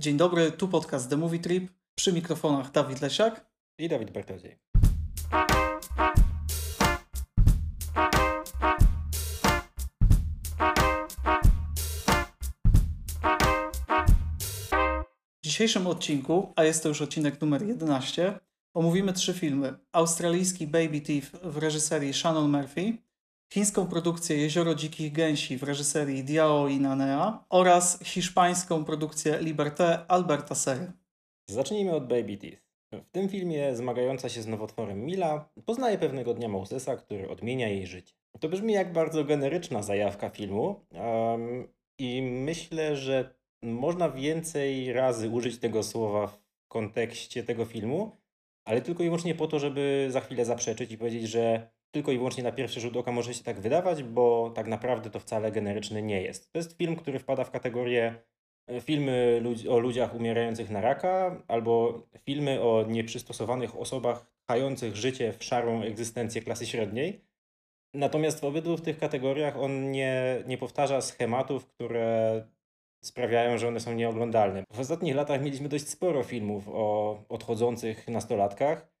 Dzień dobry, tu podcast The Movie Trip. Przy mikrofonach Dawid Lesiak i Dawid Bartodziej. W dzisiejszym odcinku, a jest to już odcinek numer 11, omówimy trzy filmy. Australijski Baby Thief w reżyserii Shannon Murphy, chińską produkcję Jezioro Dzikich Gęsi w reżyserii Diao Inanea oraz hiszpańską produkcję Liberté Alberta Sery. Zacznijmy od Baby Teeth. W tym filmie zmagająca się z nowotworem Mila poznaje pewnego dnia Mosesa, który odmienia jej życie. To brzmi jak bardzo generyczna zajawka filmu um, i myślę, że można więcej razy użyć tego słowa w kontekście tego filmu, ale tylko i wyłącznie po to, żeby za chwilę zaprzeczyć i powiedzieć, że tylko i wyłącznie na pierwszy rzut oka może się tak wydawać, bo tak naprawdę to wcale generyczny nie jest. To jest film, który wpada w kategorię e, filmy o ludziach umierających na raka albo filmy o nieprzystosowanych osobach chających życie w szarą egzystencję klasy średniej. Natomiast w obydwu tych kategoriach on nie, nie powtarza schematów, które sprawiają, że one są nieoglądalne. W ostatnich latach mieliśmy dość sporo filmów o odchodzących nastolatkach,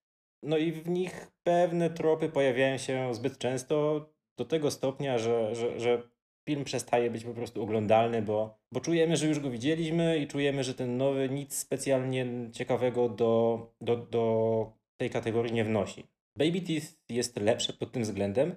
no i w nich pewne tropy pojawiają się zbyt często do tego stopnia, że, że, że film przestaje być po prostu oglądalny, bo, bo czujemy, że już go widzieliśmy i czujemy, że ten nowy nic specjalnie ciekawego do, do, do tej kategorii nie wnosi. Baby Teeth jest lepsze pod tym względem,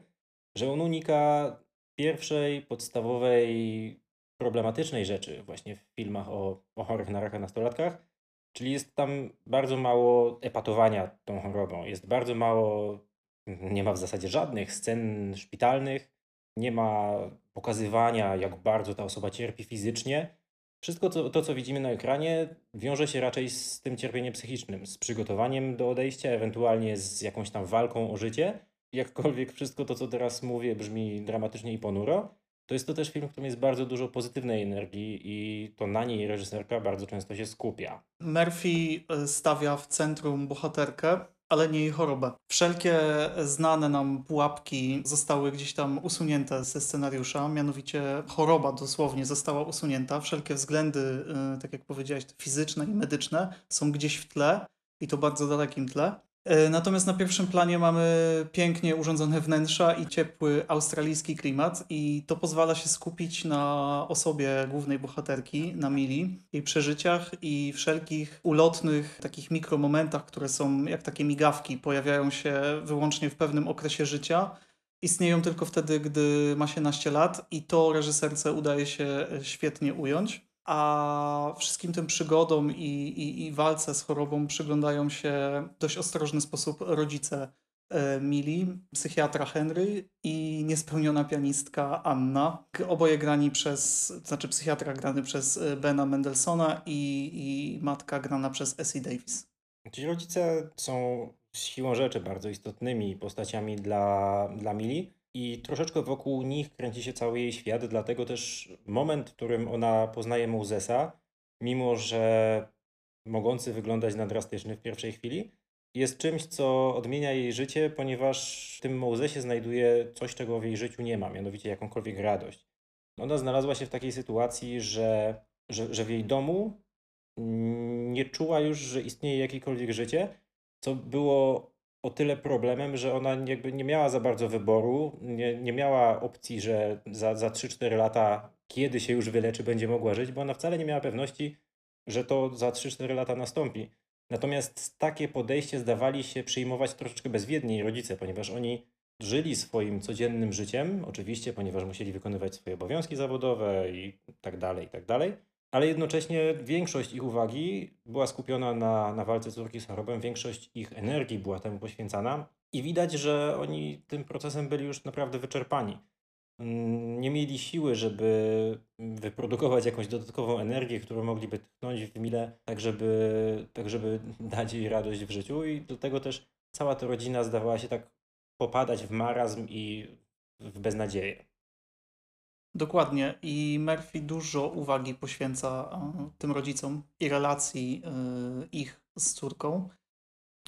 że on unika pierwszej, podstawowej, problematycznej rzeczy właśnie w filmach o, o chorych na raka nastolatkach, Czyli jest tam bardzo mało epatowania tą chorobą. Jest bardzo mało, nie ma w zasadzie żadnych scen szpitalnych, nie ma pokazywania, jak bardzo ta osoba cierpi fizycznie. Wszystko to, to, co widzimy na ekranie, wiąże się raczej z tym cierpieniem psychicznym, z przygotowaniem do odejścia, ewentualnie z jakąś tam walką o życie. Jakkolwiek wszystko to, co teraz mówię, brzmi dramatycznie i ponuro, to jest to też film, w którym jest bardzo dużo pozytywnej energii i to na niej reżyserka bardzo często się skupia. Murphy e, stawia w centrum bohaterkę, ale nie jej chorobę. Wszelkie znane nam pułapki zostały gdzieś tam usunięte ze scenariusza, mianowicie choroba dosłownie została usunięta. Wszelkie względy, e, tak jak powiedziałeś, fizyczne i medyczne są gdzieś w tle i to bardzo dalekim tle. E, natomiast na pierwszym planie mamy pięknie urządzone wnętrza i ciepły australijski klimat, i to pozwala się skupić na osobie głównej bohaterki, na Mili, jej przeżyciach i wszelkich ulotnych takich mikromomentach, które są jak takie migawki, pojawiają się wyłącznie w pewnym okresie życia. Istnieją tylko wtedy, gdy ma się naście lat, i to reżyserce udaje się świetnie ująć a wszystkim tym przygodom i, i, i walce z chorobą przyglądają się w dość ostrożny sposób rodzice e, Mili, psychiatra Henry i niespełniona pianistka Anna. Oboje grani przez, znaczy psychiatra grany przez e, Bena Mendelssohna i, i matka grana przez Essie Davis. Ci rodzice są siłą rzeczy bardzo istotnymi postaciami dla, dla Mili. I troszeczkę wokół nich kręci się cały jej świat, dlatego też moment, w którym ona poznaje Mozesa, mimo że mogący wyglądać na drastyczny w pierwszej chwili, jest czymś, co odmienia jej życie, ponieważ w tym Mozesie znajduje coś, czego w jej życiu nie ma, mianowicie jakąkolwiek radość. Ona znalazła się w takiej sytuacji, że, że, że w jej domu nie czuła już, że istnieje jakiekolwiek życie, co było o tyle problemem, że ona jakby nie miała za bardzo wyboru, nie, nie miała opcji, że za, za 3-4 lata, kiedy się już wyleczy, będzie mogła żyć, bo ona wcale nie miała pewności, że to za 3-4 lata nastąpi. Natomiast takie podejście zdawali się przyjmować troszeczkę bezwiednie rodzice, ponieważ oni żyli swoim codziennym życiem, oczywiście, ponieważ musieli wykonywać swoje obowiązki zawodowe i tak dalej, i tak dalej ale jednocześnie większość ich uwagi była skupiona na, na walce córki z chorobą, większość ich energii była temu poświęcana i widać, że oni tym procesem byli już naprawdę wyczerpani. Mm, nie mieli siły, żeby wyprodukować jakąś dodatkową energię, którą mogliby tchnąć w mile, tak żeby, tak żeby dać jej radość w życiu i do tego też cała ta rodzina zdawała się tak popadać w marazm i w beznadzieję. Dokładnie. I Murphy dużo uwagi poświęca e, tym rodzicom i relacji e, ich z córką.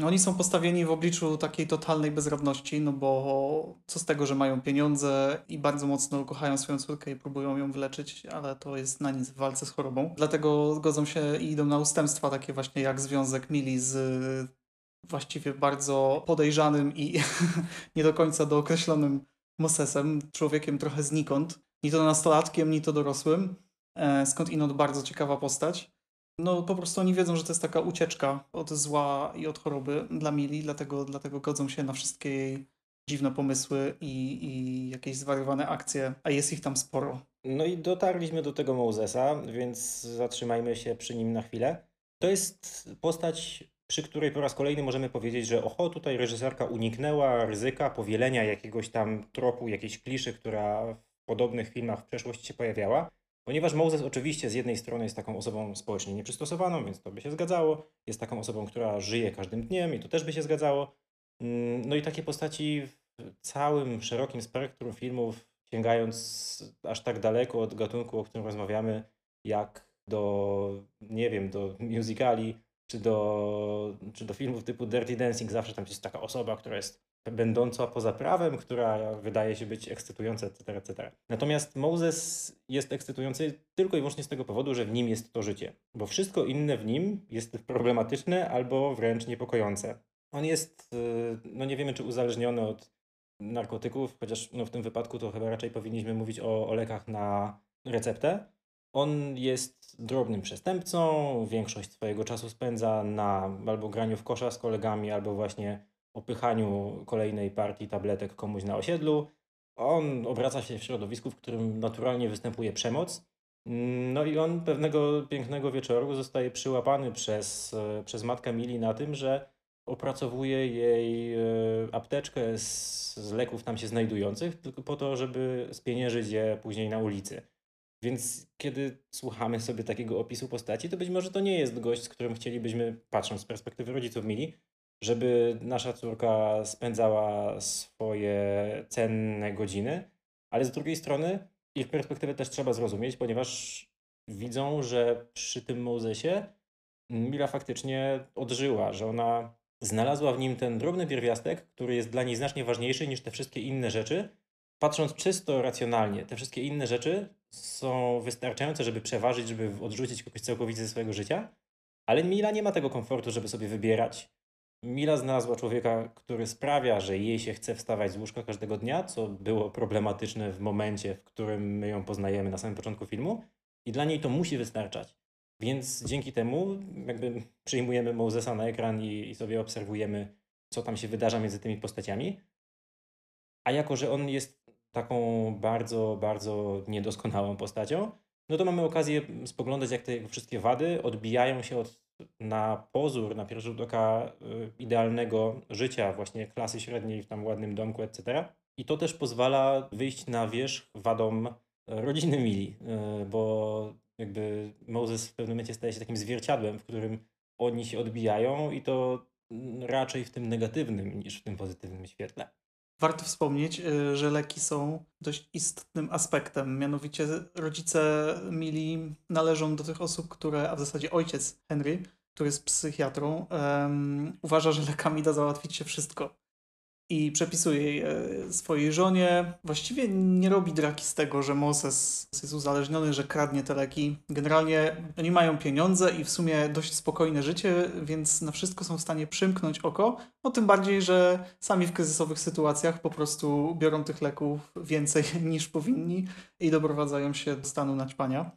Oni są postawieni w obliczu takiej totalnej bezradności, no bo co z tego, że mają pieniądze i bardzo mocno kochają swoją córkę i próbują ją wyleczyć, ale to jest na nic w walce z chorobą. Dlatego zgodzą się i idą na ustępstwa takie właśnie jak związek Mili z właściwie bardzo podejrzanym i nie do końca dookreślonym Mosesem, człowiekiem trochę znikąd, ni to nastolatkiem, ni to dorosłym. E, skąd inąd bardzo ciekawa postać. No po prostu oni wiedzą, że to jest taka ucieczka od zła i od choroby dla Mili, dlatego, dlatego godzą się na wszystkie jej dziwne pomysły i, i jakieś zwariowane akcje, a jest ich tam sporo. No i dotarliśmy do tego Mosesa, więc zatrzymajmy się przy nim na chwilę. To jest postać, przy której po raz kolejny możemy powiedzieć, że oho, tutaj reżyserka uniknęła ryzyka powielenia jakiegoś tam tropu, jakiejś kliszy, która podobnych filmach w przeszłości się pojawiała. Ponieważ Moses oczywiście z jednej strony jest taką osobą społecznie nieprzystosowaną, więc to by się zgadzało. Jest taką osobą, która żyje każdym dniem i to też by się zgadzało. Mm, no i takie postaci w całym szerokim spektrum filmów, sięgając aż tak daleko od gatunku, o którym rozmawiamy, jak do, nie wiem, do musicali, czy do, czy do filmów typu Dirty Dancing, zawsze tam jest taka osoba, która jest będąca poza prawem, która wydaje się być ekscytująca, etc., etc. Natomiast Moses jest ekscytujący tylko i wyłącznie z tego powodu, że w nim jest to życie, bo wszystko inne w nim jest problematyczne albo wręcz niepokojące. On jest, y, no nie wiemy, czy uzależniony od narkotyków, chociaż no w tym wypadku to chyba raczej powinniśmy mówić o, o lekach na receptę. On jest drobnym przestępcą, większość swojego czasu spędza na albo graniu w kosza z kolegami, albo właśnie opychaniu kolejnej partii tabletek komuś na osiedlu. On obraca się w środowisku, w którym naturalnie występuje przemoc. No i on pewnego pięknego wieczoru zostaje przyłapany przez, e, przez matkę Mili na tym, że opracowuje jej e, apteczkę z, z leków tam się znajdujących, tylko po to, żeby spieniężyć je później na ulicy. Więc kiedy słuchamy sobie takiego opisu postaci, to być może to nie jest gość, z którym chcielibyśmy, patrząc z perspektywy rodziców Mili, żeby nasza córka spędzała swoje cenne godziny, ale z drugiej strony ich perspektywę też trzeba zrozumieć, ponieważ widzą, że przy tym Mozesie Mira faktycznie odżyła, że ona znalazła w nim ten drobny pierwiastek, który jest dla niej znacznie ważniejszy niż te wszystkie inne rzeczy. Patrząc czysto racjonalnie, te wszystkie inne rzeczy są wystarczające, żeby przeważyć, żeby odrzucić kogoś całkowicie ze swojego życia, ale Mila nie ma tego komfortu, żeby sobie wybierać Mila znalazła człowieka, który sprawia, że jej się chce wstawać z łóżka każdego dnia, co było problematyczne w momencie, w którym my ją poznajemy na samym początku filmu, i dla niej to musi wystarczać. Więc dzięki temu jakby przyjmujemy Mosesa na ekran i, i sobie obserwujemy, co tam się wydarza między tymi postaciami. A jako, że on jest taką bardzo, bardzo niedoskonałą postacią, no to mamy okazję spoglądać, jak te wszystkie wady odbijają się od na pozór, na pierwszy rzut oka y, idealnego życia, właśnie klasy średniej w tam ładnym domku, etc. I to też pozwala wyjść na wierzch wadom rodziny Mili, y, bo jakby Moses w pewnym momencie staje się takim zwierciadłem, w którym oni się odbijają i to raczej w tym negatywnym niż w tym pozytywnym świetle. Warto wspomnieć, y, że leki są dość istotnym aspektem. Mianowicie rodzice Mili należą do tych osób, które, a w zasadzie ojciec Henry, który jest psychiatrą, um, uważa, że lekami da załatwić się wszystko. I przepisuje jej, e, swojej żonie. Właściwie nie robi draki z tego, że Moses jest uzależniony, że kradnie te leki. Generalnie oni mają pieniądze i w sumie dość spokojne życie, więc na wszystko są w stanie przymknąć oko. No tym bardziej, że sami w kryzysowych sytuacjach po prostu biorą tych leków więcej niż powinni i doprowadzają się do stanu naćpania.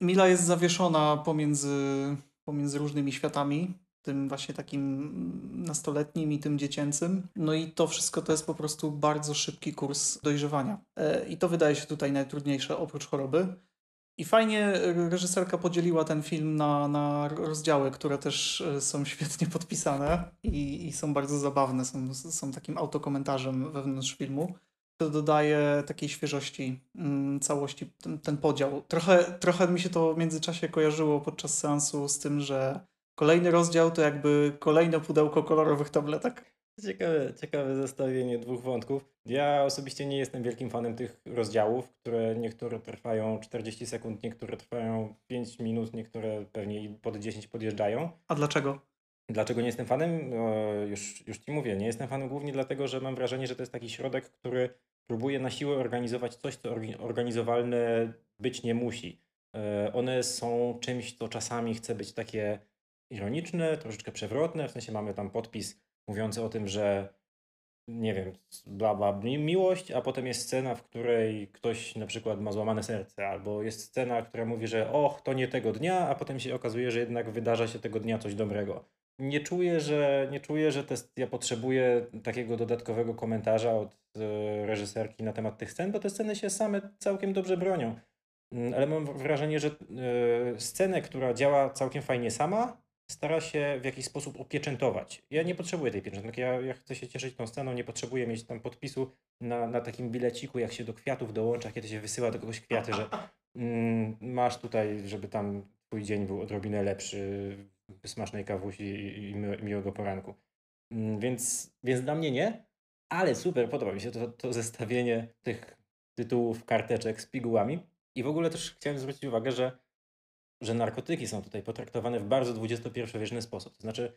Mila jest zawieszona pomiędzy pomiędzy różnymi światami, tym właśnie takim nastoletnim i tym dziecięcym. No i to wszystko to jest po prostu bardzo szybki kurs dojrzewania. E, I to wydaje się tutaj najtrudniejsze oprócz choroby. I fajnie reżyserka podzieliła ten film na, na rozdziały, które też e, są świetnie podpisane i, i są bardzo zabawne, są, są takim autokomentarzem wewnątrz filmu to dodaje takiej świeżości mm, całości, ten, ten, podział. Trochę, trochę mi się to w międzyczasie kojarzyło podczas seansu z tym, że kolejny rozdział to jakby kolejne pudełko kolorowych tabletek. Ciekawe, ciekawe zestawienie dwóch wątków. Ja osobiście nie jestem wielkim fanem tych rozdziałów, które niektóre trwają 40 sekund, niektóre trwają 5 minut, niektóre pewnie pod 10 podjeżdżają. A dlaczego? Dlaczego nie jestem fanem? Już, już ci mówię, nie jestem fanem głównie dlatego, że mam wrażenie, że to jest taki środek, który próbuje na siłę organizować coś, co organizowalne być nie musi. E, One są czymś, co czasami chce być takie ironiczne, troszeczkę przewrotne, w sensie mamy tam podpis mówiący o tym, że nie wiem, bla, bla, mi- miłość, a potem jest scena, w której ktoś na przykład ma złamane serce, albo jest scena, która mówi, że och, to nie tego dnia, a potem się okazuje, że jednak wydarza się tego dnia coś dobrego. Nie czuję, że, nie czuję, że te, ja potrzebuję takiego dodatkowego komentarza od e, reżyserki na temat tych scen, bo te sceny się same całkiem dobrze bronią. Mm, Ale mam wrażenie, że e, scenę, która działa całkiem fajnie sama, stara się w jakiś sposób opieczętować. Ja nie potrzebuję tej pieczętki, ja, ja chcę się cieszyć tą sceną, nie potrzebuję mieć tam podpisu na, na takim bileciku, jak się do kwiatów dołącza, kiedy się wysyła do kogoś kwiaty, że mm, masz tutaj, żeby tam twój dzień był odrobinę lepszy, smacznej kawusi i, i mi- miłego poranku. Mm, Więc, więc dla mnie nie, ale super, podoba mi się to, to zestawienie tych tytułów, karteczek z pigułami. I w ogóle też chciałem zwrócić uwagę, że że narkotyki są tutaj potraktowane w bardzo XXI-wieczny sposób. To znaczy,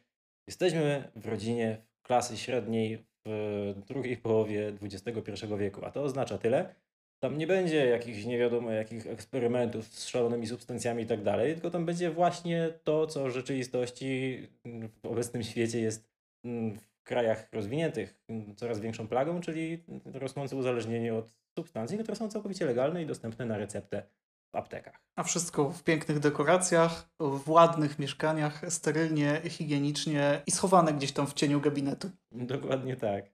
jesteśmy w rodzinie klasy średniej w drugiej połowie XXI wieku, a to oznacza tyle, tam nie będzie jakichś nie wiadomo jakich eksperymentów z szalonymi substancjami i tak dalej, tylko tam będzie właśnie to, co w rzeczywistości mm, w obecnym świecie jest mm, w krajach rozwiniętych mm, coraz większą plagą, czyli rosnące uzależnienie od substancji, które są całkowicie legalne i dostępne na receptę aptekach. A wszystko w pięknych dekoracjach, w ładnych mieszkaniach, sterylnie, higienicznie i schowane gdzieś tam w cieniu gabinetu. Dokładnie tak.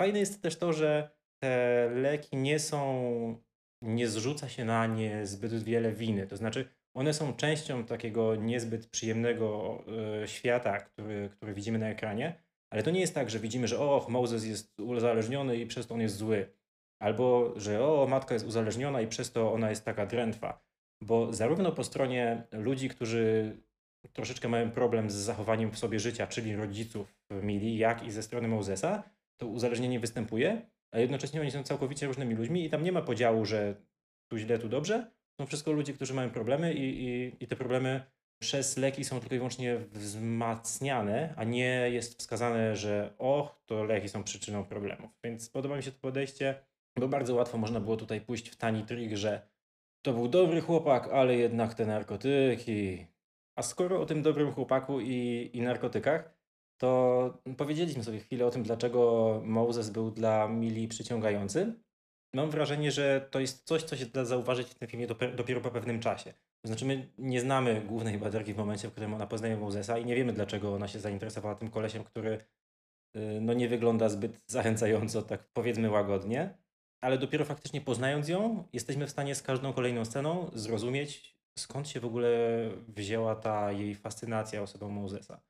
Fajne jest też to, że te leki nie są, nie zrzuca się na nie zbyt wiele winy. To znaczy, one są częścią takiego niezbyt przyjemnego e, świata, który, który widzimy na ekranie, ale to nie jest tak, że widzimy, że och, Moses jest uzależniony i przez to on jest zły. Albo, że o, matka jest uzależniona i przez to ona jest taka drętwa. Bo zarówno po stronie ludzi, którzy troszeczkę mają problem z zachowaniem w sobie życia, czyli rodziców Mili, jak i ze strony Mosesa, to uzależnienie występuje, a jednocześnie oni są całkowicie różnymi ludźmi i tam nie ma podziału, że tu źle, tu dobrze. Są wszystko ludzie, którzy mają problemy i, i, i te problemy przez leki są tylko i wyłącznie wzmacniane, a nie jest wskazane, że och, to leki są przyczyną problemów. Więc podoba mi się to podejście, bo bardzo łatwo można było tutaj pójść w tani trik, że to był dobry chłopak, ale jednak te narkotyki. A skoro o tym dobrym chłopaku i, i narkotykach, to powiedzieliśmy sobie chwilę o tym, dlaczego Moses był dla Mili przyciągający. Mam wrażenie, że to jest coś, co się da zauważyć w tym filmie dopiero, po pewnym czasie. To znaczy, my nie znamy głównej bohaterki w momencie, w którym ona poznaje Mosesa i nie wiemy, dlaczego ona się zainteresowała tym kolesiem, który y, no, nie wygląda zbyt zachęcająco, tak powiedzmy łagodnie. Ale dopiero faktycznie poznając ją, jesteśmy w stanie z każdą kolejną sceną zrozumieć, skąd się w ogóle wzięła ta jej fascynacja osobą Mosesa.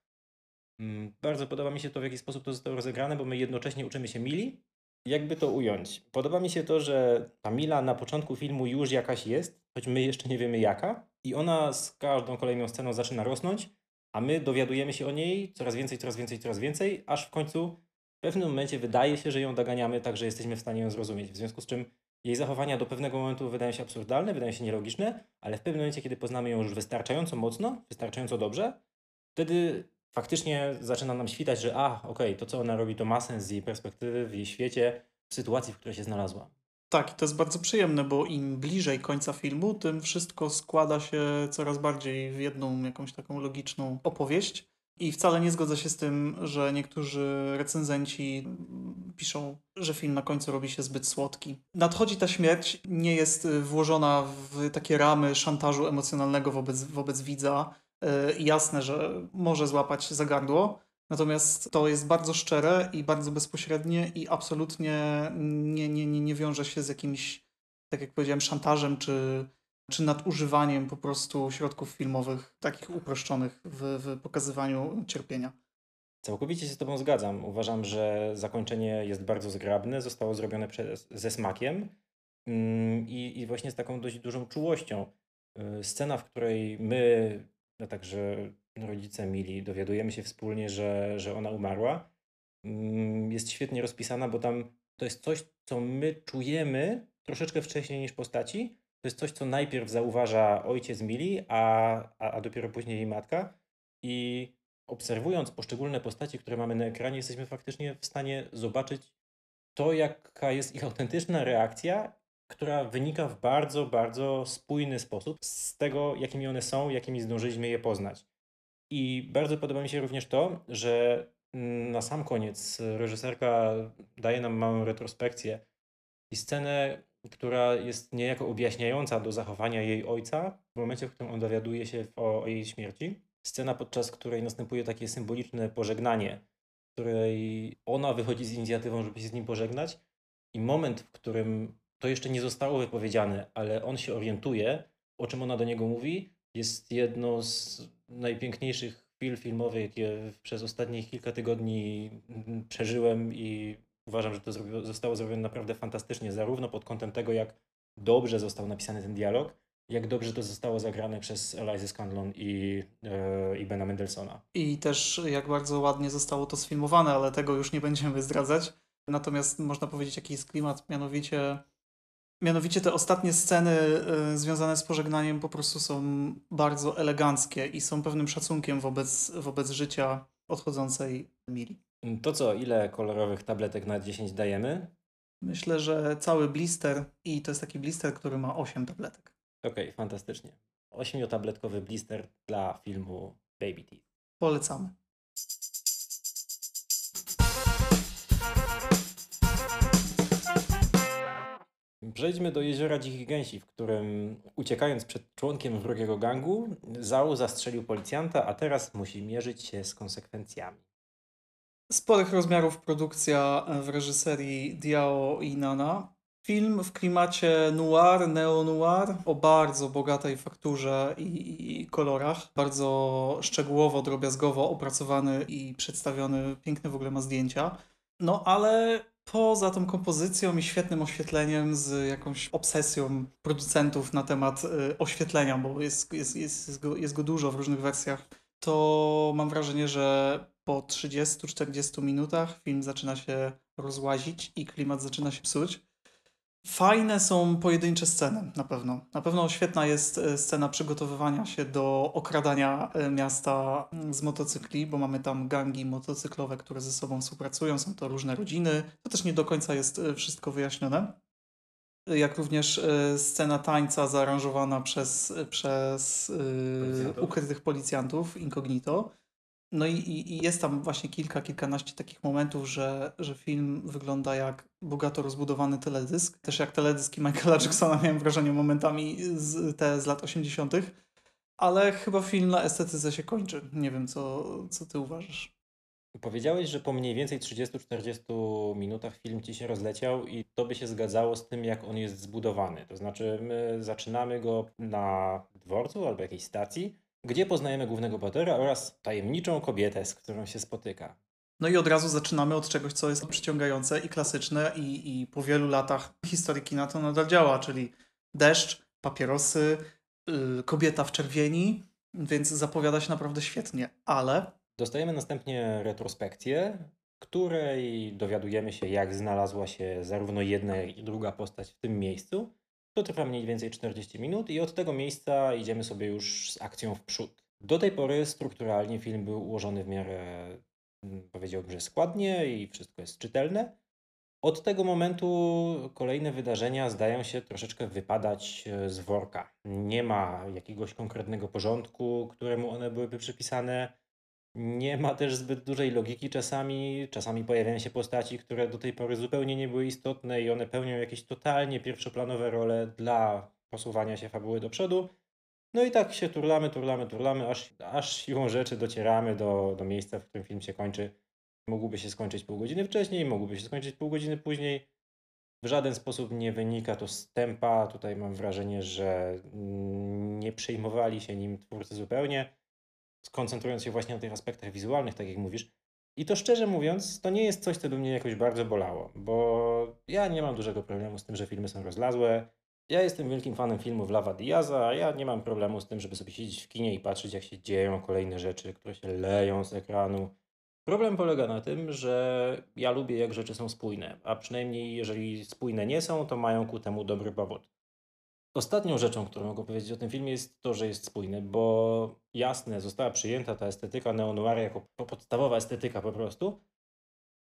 Mm, Bardzo podoba mi się to, w jaki sposób to zostało rozegrane, bo my jednocześnie uczymy się Mili. Jakby to ująć? Podoba mi się to, że ta Mila na początku filmu już jakaś jest, choć my jeszcze nie wiemy jaka, i ona z każdą kolejną sceną zaczyna rosnąć, a my dowiadujemy się o niej coraz więcej, coraz więcej, coraz więcej, aż w końcu w pewnym momencie wydaje się, że ją doganiamy tak, że jesteśmy w stanie ją zrozumieć. W związku z czym jej zachowania do pewnego momentu wydają się absurdalne, wydają się nielogiczne, ale w pewnym momencie, kiedy poznamy ją już wystarczająco mocno, wystarczająco dobrze, wtedy faktycznie zaczyna nam świtać, że a, okej, to co ona robi, to ma sens z jej perspektywy, w jej świecie, w sytuacji, w której się znalazła. Tak, i to jest bardzo przyjemne, bo im bliżej końca filmu, tym wszystko składa się coraz bardziej w jedną jakąś taką logiczną opowieść. I wcale nie zgodzę się z tym, że niektórzy recenzenci piszą, że film na końcu robi się zbyt słodki. Nadchodzi ta śmierć, nie jest y, włożona w takie ramy szantażu emocjonalnego wobec, wobec widza. Y, Jasne, że może złapać za gardło, natomiast to jest bardzo szczere i bardzo bezpośrednie i absolutnie nie, nie, nie, nie wiąże się z jakimś, tak jak powiedziałem, szantażem czy, czy nadużywaniem po prostu środków filmowych, takich uproszczonych w, w pokazywaniu cierpienia. Całkowicie się z Tobą zgadzam. Uważam, że zakończenie jest bardzo zgrabne, zostało zrobione przez, ze smakiem mm, i, i właśnie z taką dość dużą czułością. Y, Scena, w której my, a także rodzice Mili, dowiadujemy się wspólnie, że, że ona umarła, mm, jest świetnie rozpisana, bo tam to jest coś, co my czujemy troszeczkę wcześniej niż postaci. To jest coś, co najpierw zauważa ojciec Mili, a, a, a dopiero później jej matka. I obserwując poszczególne postaci, które mamy na ekranie, jesteśmy faktycznie w stanie zobaczyć to, jaka jest ich autentyczna reakcja, która wynika w bardzo, bardzo spójny sposób z tego, jakimi one są, jakimi zdążyliśmy je poznać. I bardzo podoba mi się również to, że na sam koniec reżyserka daje nam małą retrospekcję i scenę, która jest niejako objaśniająca do zachowania jej ojca w momencie, w którym on dowiaduje się o, o jej śmierci. Scena, podczas której następuje takie symboliczne pożegnanie, w której ona wychodzi z inicjatywą, żeby się z nim pożegnać, i moment, w którym to jeszcze nie zostało wypowiedziane, ale on się orientuje, o czym ona do niego mówi, jest jedno z najpiękniejszych chwil filmowych, jakie przez ostatnie kilka tygodni przeżyłem i uważam, że to zostało zrobione naprawdę fantastycznie, zarówno pod kątem tego, jak dobrze został napisany ten dialog, jak dobrze to zostało zagrane przez Eliza Scanlon i, e, i Bena Mendelssohna. I też jak bardzo ładnie zostało to sfilmowane, ale tego już nie będziemy zdradzać. Natomiast można powiedzieć, jaki jest klimat, mianowicie Mianowicie te ostatnie sceny y, związane z pożegnaniem po prostu są bardzo eleganckie i są pewnym szacunkiem wobec, wobec życia odchodzącej Mili. To co, ile kolorowych tabletek na 10 dajemy? Myślę, że cały blister i to jest taki blister, który ma 8 tabletek. Okej, okay, fantastycznie. 8-tabletkowy blister dla filmu Baby Teeth. Polecamy. Przejdźmy do jeziora Dzikich Gęsi, w którym uciekając przed członkiem wrogiego gangu, Zał zastrzelił policjanta, a teraz musi mierzyć się z konsekwencjami. Sporych rozmiarów produkcja w reżyserii Diao i Nana. Film w klimacie noir, neo-noir, o bardzo bogatej fakturze i, i kolorach. Bardzo szczegółowo, drobiazgowo opracowany i przedstawiony. Piękne w ogóle ma zdjęcia. No ale poza tą kompozycją i świetnym oświetleniem, z jakąś obsesją producentów na temat y, oświetlenia, bo jest, jest, jest, jest, go, jest go dużo w różnych wersjach, to mam wrażenie, że po 30-40 minutach film zaczyna się rozłazić i klimat zaczyna się psuć. Fajne są pojedyncze sceny, na pewno. Na pewno świetna jest e, scena przygotowywania się do okradania e, miasta mm, z motocykli, bo mamy tam gangi motocyklowe, które ze sobą współpracują, są to różne rodziny. To też nie do końca jest e, wszystko wyjaśnione. Jak również scena tańca zaaranżowana przez, przez ukrytych policjantów incognito. No i, i, jest tam właśnie kilka, kilkanaście takich momentów, że, że film wygląda jak bogato rozbudowany teledysk. Też jak teledyski Michaela Jacksona miałem wrażenie momentami z, te z lat 80. Ale chyba film na estetyce się kończy. Nie wiem, co, co ty uważasz. Powiedziałeś, że po mniej więcej 30-40 minutach film ci się rozleciał i to by się zgadzało z tym, jak on jest zbudowany. To znaczy, my zaczynamy go na dworcu albo jakiejś stacji, gdzie poznajemy głównego bohatera oraz tajemniczą kobietę, z którą się spotyka. No i od razu zaczynamy od czegoś, co jest przyciągające i klasyczne i, i po wielu latach historii kina to nadal działa, czyli deszcz, papierosy, yy, kobieta w czerwieni, więc zapowiada się naprawdę świetnie, ale... Dostajemy następnie retrospekcję, której dowiadujemy się, jak znalazła się zarówno jedna, jak i druga postać w tym miejscu to trwa mniej więcej 40 minut i od tego miejsca idziemy sobie już z akcją w przód. Do tej pory strukturalnie film był ułożony w miarę, mm, powiedziałbym, że składnie i wszystko jest czytelne. Od tego momentu kolejne wydarzenia zdają się troszeczkę wypadać e, z worka. Nie ma jakiegoś konkretnego porządku, któremu one byłyby przypisane. Nie ma też zbyt dużej logiki czasami. Czasami pojawiają się postaci, które do tej pory zupełnie nie były istotne i one pełnią jakieś totalnie pierwszoplanowe role dla posuwania się fabuły do przodu. No i tak się turlamy, turlamy, turlamy, aż, aż siłą rzeczy docieramy do, do miejsca, w którym film się kończy. Mógłby się skończyć pół godziny wcześniej, mógłby się skończyć pół godziny później. W żaden sposób nie wynika to z tempa. Tutaj mam wrażenie, że nie przejmowali się nim twórcy zupełnie skoncentrując się właśnie na tych aspektach wizualnych, tak jak mówisz. I to szczerze mówiąc, to nie jest coś, co by mnie jakoś bardzo bolało, bo ja nie mam dużego problemu z tym, że filmy są rozlazłe. Ja jestem wielkim fanem filmów Lava Diaza, ja nie mam problemu z tym, żeby sobie siedzieć w kinie i patrzeć, jak się dzieją kolejne rzeczy, które się leją z ekranu. Problem polega na tym, że ja lubię, jak rzeczy są spójne, a przynajmniej jeżeli spójne nie są, to mają ku temu dobry powód. Ostatnią rzeczą, którą mogę powiedzieć o tym filmie jest to, że jest spójny, bo jasne, została przyjęta ta estetyka neo-noir jako po- podstawowa estetyka po prostu,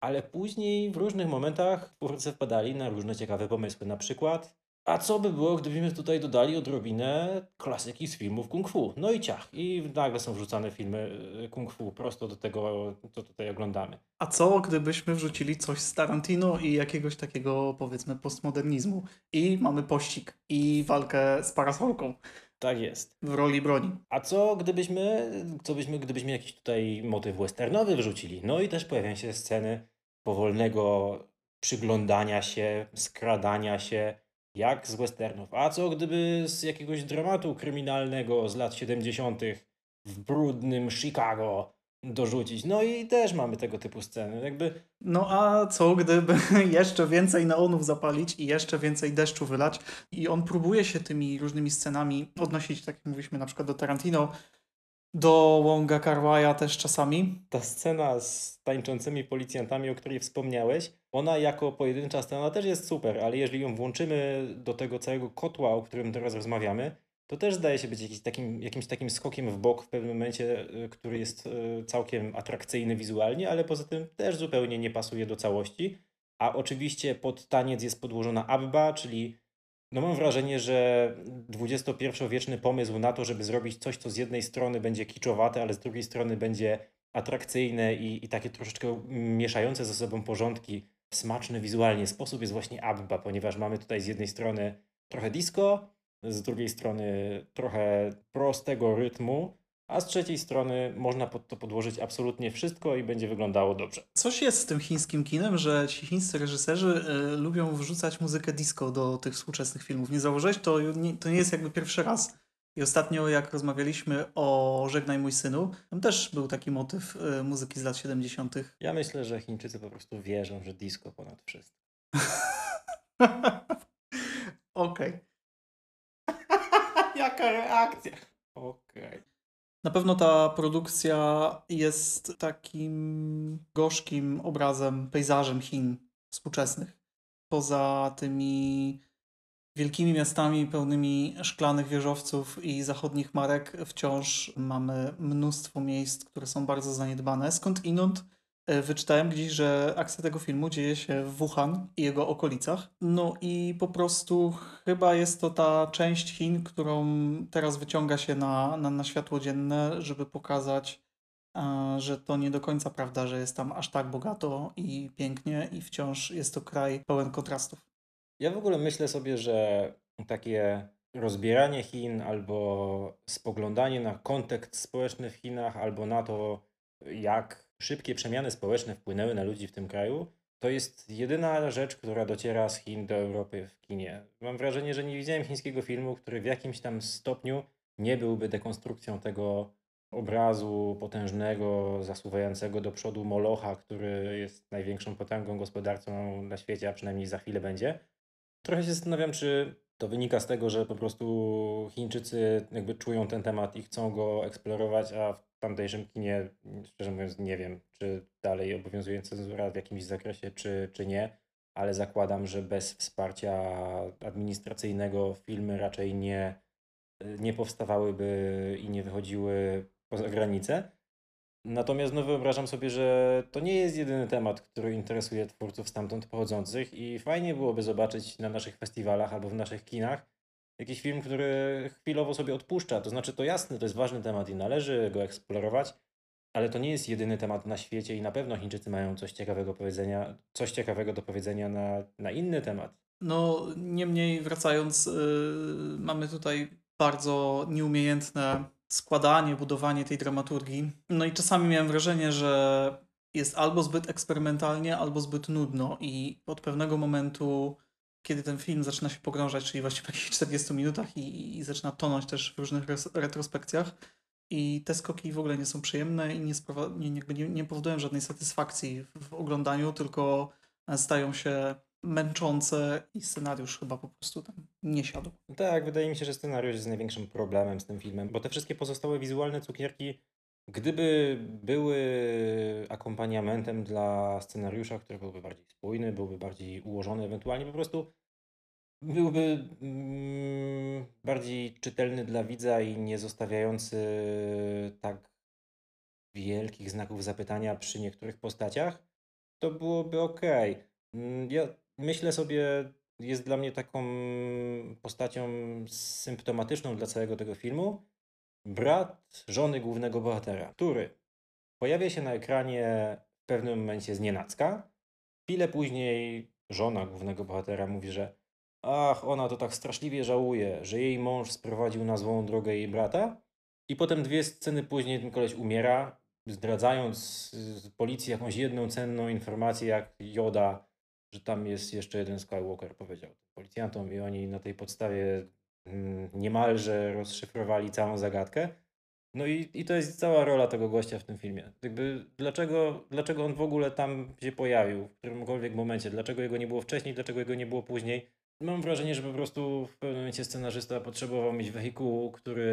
ale później w różnych momentach twórcy wpadali na różne ciekawe pomysły. Na przykład, a co by było, gdybyśmy tutaj dodali odrobinę klasyki z filmów kung fu? No i ciach. I nagle są wrzucane filmy y, kung fu prosto do tego, co tutaj oglądamy. A co gdybyśmy wrzucili coś z Tarantino i jakiegoś takiego powiedzmy postmodernizmu i mamy pościg i walkę z parasolką Tak jest. w roli broni. A co gdybyśmy, co byśmy, gdybyśmy jakiś tutaj motyw westernowy wrzucili? No i też pojawiają się sceny powolnego przyglądania się, skradania się, jak z westernów. A co gdyby z jakiegoś dramatu kryminalnego z lat 70. w brudnym Chicago dorzucić? No i też mamy tego typu sceny. Jakby No a co gdyby jeszcze więcej neonów zapalić i jeszcze więcej deszczu wylać? I on próbuje się tymi różnymi scenami odnosić, tak jak mówiliśmy na przykład do Tarantino, do Wonga Kar-wai'a też czasami. ta scena z tańczącymi policjantami, o której wspomniałeś, ona jako pojedyncza scena też jest super, ale jeżeli ją włączymy do tego całego kotła, o którym teraz rozmawiamy, to też zdaje się być takim, jakimś takim skokiem w bok w pewnym momencie, y, który jest y, całkiem atrakcyjny wizualnie, ale poza tym też zupełnie nie pasuje do całości. A oczywiście pod taniec jest podłożona Abba, czyli no mam wrażenie, że XXI-wieczny pomysł na to, żeby zrobić coś, co z jednej strony będzie kiczowate, ale z drugiej strony będzie atrakcyjne i, i takie troszeczkę mieszające ze sobą porządki, smaczny wizualnie sposób jest właśnie Abba, ponieważ mamy tutaj z jednej strony trochę disco, z drugiej strony trochę prostego rytmu, a z trzeciej strony można pod to podłożyć absolutnie wszystko i będzie wyglądało dobrze. Coś jest z tym chińskim kinem, że ci chińscy reżyserzy y, lubią wrzucać muzykę disco do tych współczesnych filmów. Nie zauważyłeś? To nie, to nie jest jakby pierwszy raz. I ostatnio, jak rozmawialiśmy o Żegnaj mój synu, tam też był taki motyw y, muzyki z lat 70. Ja myślę, że Chińczycy po prostu wierzą, że disco ponad wszystko. Okej. Jaka reakcja? Okej. Na pewno ta produkcja jest takim gorzkim obrazem, pejzażem Chin współczesnych. Poza tymi wielkimi miastami pełnymi szklanych wieżowców i zachodnich marek, wciąż mamy mnóstwo miejsc, które są bardzo zaniedbane. Skąd inąd wyczytałem gdzieś, że akcja tego filmu dzieje się w Wuhan i jego okolicach. No i po prostu chyba jest to ta część Chin, którą teraz wyciąga się na, na, na światło dzienne, żeby pokazać, e, że to nie do końca prawda, że jest tam aż tak bogato i pięknie i wciąż jest to kraj pełen kontrastów. Ja w ogóle myślę sobie, że takie rozbieranie Chin albo spoglądanie na kontekst społeczny w Chinach, albo na to, jak szybkie przemiany społeczne wpłynęły na ludzi w tym kraju, to jest jedyna rzecz, która dociera z Chin do Europy w kinie. Mam wrażenie, że nie widziałem chińskiego filmu, który w jakimś tam stopniu nie byłby dekonstrukcją tego obrazu potężnego, zasuwającego do przodu Molocha, który jest największą potęgą gospodarczą na świecie, a przynajmniej za chwilę będzie. Trochę się zastanawiam, czy to wynika z tego, że po prostu Chińczycy jakby czują ten temat i chcą go eksplorować, a w tamtejszym kinie, szczerze mówiąc, nie wiem, czy dalej obowiązuje cenzura w jakimś zakresie, czy, czy nie, ale zakładam, że bez wsparcia administracyjnego filmy raczej nie, nie powstawałyby i nie wychodziły poza granice. Natomiast no, wyobrażam sobie, że to nie jest jedyny temat, który interesuje twórców stamtąd pochodzących i fajnie byłoby zobaczyć na naszych festiwalach albo w naszych kinach jakiś film, który chwilowo sobie odpuszcza. To znaczy, to jasne, to jest ważny temat i należy go eksplorować, ale to nie jest jedyny temat na świecie i na pewno Chińczycy mają coś ciekawego powiedzenia, coś ciekawego do powiedzenia na, na inny temat. No, niemniej wracając, yy, mamy tutaj bardzo nieumiejętne składanie, budowanie tej dramaturgii. No i czasami miałem wrażenie, że jest albo zbyt eksperymentalnie, albo zbyt nudno i od pewnego momentu, kiedy ten film zaczyna się pogrążać, czyli właśnie w jakichś 40 minutach i, i zaczyna tonąć też w różnych retrospekcjach i te skoki w ogóle nie są przyjemne i nie, nie, nie, nie powodują żadnej satysfakcji w oglądaniu, tylko stają się męczące i scenariusz chyba po prostu tam nie siadł. Tak, wydaje mi się, że scenariusz jest największym problemem z tym filmem, bo te wszystkie pozostałe wizualne cukierki, gdyby były akompaniamentem dla scenariusza, który byłby bardziej spójny, byłby bardziej ułożony, ewentualnie po prostu byłby mm, bardziej czytelny dla widza i nie zostawiający tak wielkich znaków zapytania przy niektórych postaciach, to byłoby ok. Ja myślę sobie, jest dla mnie taką postacią symptomatyczną dla całego tego filmu brat żony głównego bohatera, który pojawia się na ekranie w pewnym momencie z nienacka. Chwilę później żona głównego bohatera mówi, że ach, ona to tak straszliwie żałuje, że jej mąż sprowadził na złą drogę jej brata. I potem dwie sceny później ten koleś umiera, zdradzając policji jakąś jedną cenną informację, jak Joda, że tam jest jeszcze jeden Skywalker, powiedział policjantom i oni na tej podstawie niemalże rozszyfrowali całą zagadkę. No i, i to jest cała rola tego gościa w tym filmie. Jakby dlaczego, dlaczego on w ogóle tam się pojawił, w którymkolwiek momencie, dlaczego jego nie było wcześniej, dlaczego jego nie było później. Mam wrażenie, że po prostu w pewnym momencie scenarzysta potrzebował mieć wehikuł, który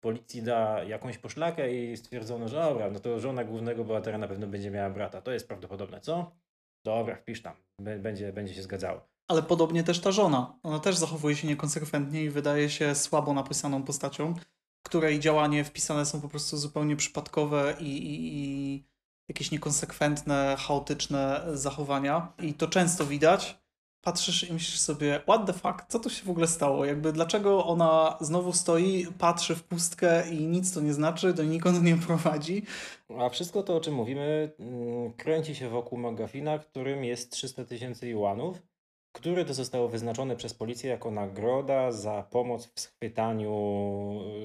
policji da jakąś poszlakę i stwierdzono, że dobra, no to żona głównego bohatera na pewno będzie miała brata. To jest prawdopodobne, co? Dobra, wpisz tam. Będzie, będzie się zgadzało. Ale podobnie też ta żona. Ona też zachowuje się niekonsekwentnie i wydaje się słabo napisaną postacią, której działanie wpisane są po prostu zupełnie przypadkowe i, i, i jakieś niekonsekwentne, chaotyczne zachowania. I to często widać patrzysz i myślisz sobie, what the fuck, co tu się w ogóle stało? Jakby dlaczego ona znowu stoi, patrzy w pustkę i nic to nie znaczy, do nikąd nie prowadzi. A wszystko to, o czym mówimy, mm, kręci się wokół magafina, którym jest 300 tysięcy juanów które to zostało wyznaczone przez policję jako nagroda za pomoc w schwytaniu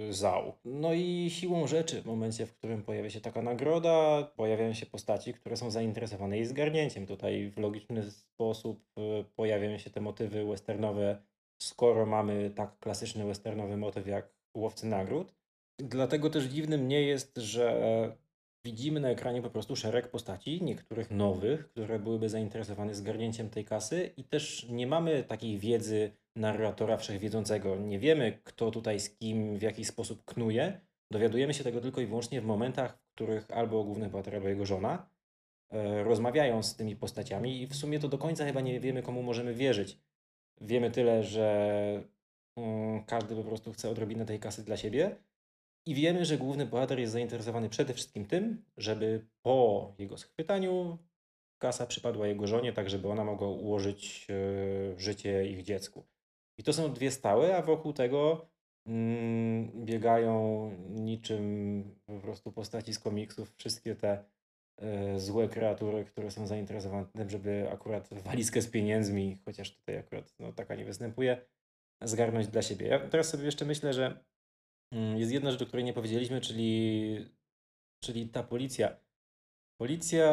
y, zał. No i siłą rzeczy, w momencie, w którym pojawia się taka nagroda, pojawiają się postaci, które są zainteresowane jej zgarnięciem. Tutaj w logiczny sposób y, pojawiają się te motywy westernowe, skoro mamy tak klasyczny westernowy motyw jak łowcy nagród. Dlatego też dziwnym nie jest, że widzimy na ekranie po prostu szereg postaci, niektórych nowych, które byłyby zainteresowane zgarnięciem tej kasy i też nie mamy takiej wiedzy narratora wszechwiedzącego. Nie wiemy, kto tutaj z kim, w jaki sposób knuje. Dowiadujemy się tego tylko i wyłącznie w momentach, w których albo główny bohater, albo jego żona e, rozmawiają z tymi postaciami i w sumie to do końca chyba nie wiemy, komu możemy wierzyć. Wiemy tyle, że mm, każdy po prostu chce odrobinę tej kasy dla siebie, i wiemy, że główny bohater jest zainteresowany przede wszystkim tym, żeby po jego schwytaniu kasa przypadła jego żonie, tak żeby ona mogła ułożyć e, życie ich dziecku. I to są dwie stałe, a wokół tego mm, biegają niczym po prostu postaci z komiksów wszystkie te e, złe kreatury, które są zainteresowane tym, żeby akurat walizkę z pieniędzmi, chociaż tutaj akurat no, taka nie występuje, zgarnąć dla siebie. Ja teraz sobie jeszcze myślę, że jest jedna rzecz, o której nie powiedzieliśmy, czyli, czyli ta policja. Policja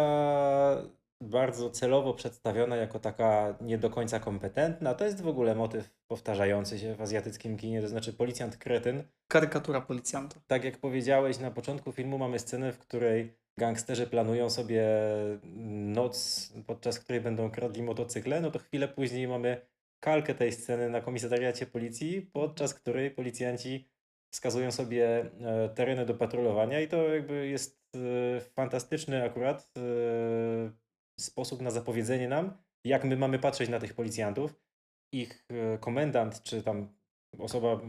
bardzo celowo przedstawiona jako taka nie do końca kompetentna. To jest w ogóle motyw powtarzający się w azjatyckim kinie, to znaczy policjant kretyn. Karykatura policjanta. Tak jak powiedziałeś, na początku filmu mamy scenę, w której gangsterzy planują sobie noc, podczas której będą kradli motocykle, no to chwilę później mamy kalkę tej sceny na komisariacie policji, podczas której policjanci wskazują sobie e, tereny do patrolowania i to jakby jest e, fantastyczny akurat e, sposób na zapowiedzenie nam, jak my mamy patrzeć na tych policjantów. Ich komendant, czy tam osoba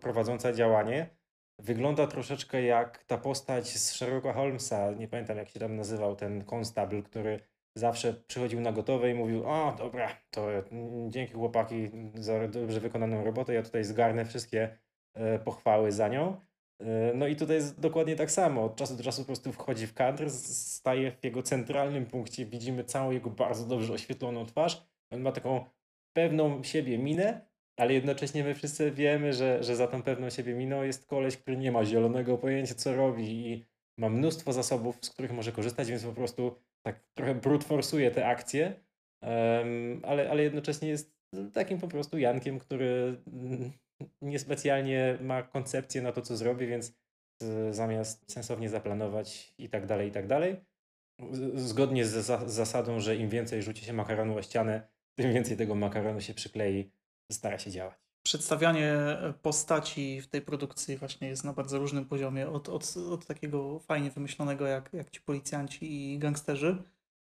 prowadząca działanie, wygląda troszeczkę jak ta postać z Sherlocka Holmesa, nie pamiętam jak się tam nazywał, ten konstable, który zawsze przychodził na gotowe i mówił, o dobra, to dzięki chłopaki za dobrze wykonaną robotę, ja tutaj zgarnę wszystkie pochwały za nią. E, no i tutaj jest dokładnie tak samo. Od czasu do czasu po prostu wchodzi w kadr, staje w jego centralnym punkcie, widzimy całą jego bardzo dobrze oświetloną twarz. On ma taką pewną siebie minę, ale jednocześnie my wszyscy wiemy, że, że za tą pewną siebie miną jest koleś, który nie ma zielonego pojęcia, co robi i ma mnóstwo zasobów, z których może korzystać, więc po prostu tak trochę brute forsuje te akcje, um, ale, ale jednocześnie jest takim po prostu Jankiem, który mm, niespecjalnie ma koncepcję na to, co zrobi, więc zamiast sensownie zaplanować i tak dalej, i tak dalej, zgodnie z zasadą, że im więcej rzuci się makaronu o ścianę, tym więcej tego makaronu się przyklei, stara się działać. Przedstawianie postaci w tej produkcji właśnie jest na bardzo różnym poziomie, od, od, od takiego fajnie wymyślonego jak, jak ci policjanci i gangsterzy,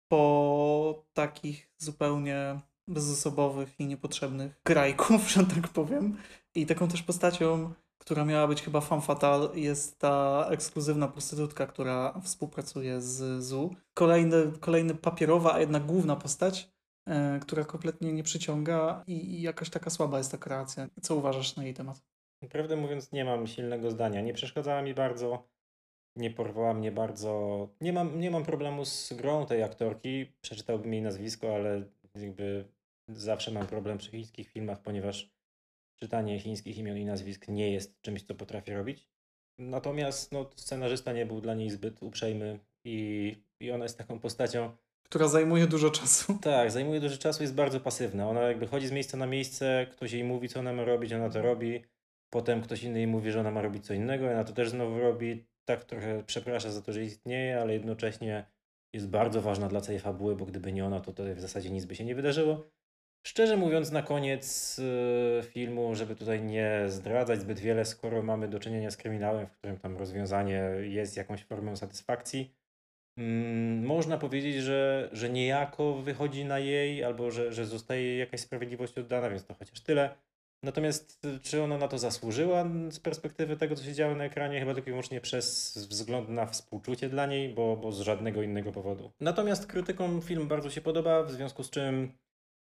po takich zupełnie bezosobowych i niepotrzebnych grajków, że tak powiem. I taką też postacią, która miała być chyba fan fatal, jest ta ekskluzywna prostytutka, która współpracuje z ZU. Kolejny, kolejny papierowa, a jednak główna postać, e, która kompletnie nie przyciąga i, i jakaś taka słaba jest ta kreacja. Co uważasz na jej temat? Prawdę mówiąc, nie mam silnego zdania. Nie przeszkadzała mi bardzo, nie porwała mnie bardzo. Nie mam, nie mam problemu z grą tej aktorki. Przeczytałbym jej nazwisko, ale jakby zawsze mam problem przy chińskich filmach, ponieważ czytanie chińskich imion i nazwisk nie jest czymś, co potrafię robić. Natomiast no, scenarzysta nie był dla niej zbyt uprzejmy i, i ona jest taką postacią, Która zajmuje dużo czasu. tak, zajmuje dużo czasu, jest bardzo pasywna. Ona jakby chodzi z miejsca na miejsce, ktoś jej mówi, co ona ma robić, ona to robi. Potem ktoś inny jej mówi, że ona ma robić co innego, ona to też znowu robi. Tak trochę przeprasza za to, że istnieje, ale jednocześnie jest bardzo ważna dla całej fabuły, bo gdyby nie ona, to tutaj w zasadzie nic by się nie wydarzyło. Szczerze mówiąc, na koniec yy, filmu, żeby tutaj nie zdradzać zbyt wiele, skoro mamy do czynienia z kryminałem, w którym tam rozwiązanie jest jakąś formą satysfakcji, Mm, można powiedzieć, że, że niejako wychodzi na jej, albo że, że zostaje jakaś sprawiedliwość oddana, więc to chociaż tyle. Natomiast y, czy ona na to zasłużyła z perspektywy tego, co się działo na ekranie? Chyba tylko i wyłącznie przez wzgląd na współczucie dla niej, bo, bo z żadnego innego powodu. Natomiast krytykom film bardzo się podoba, w związku z czym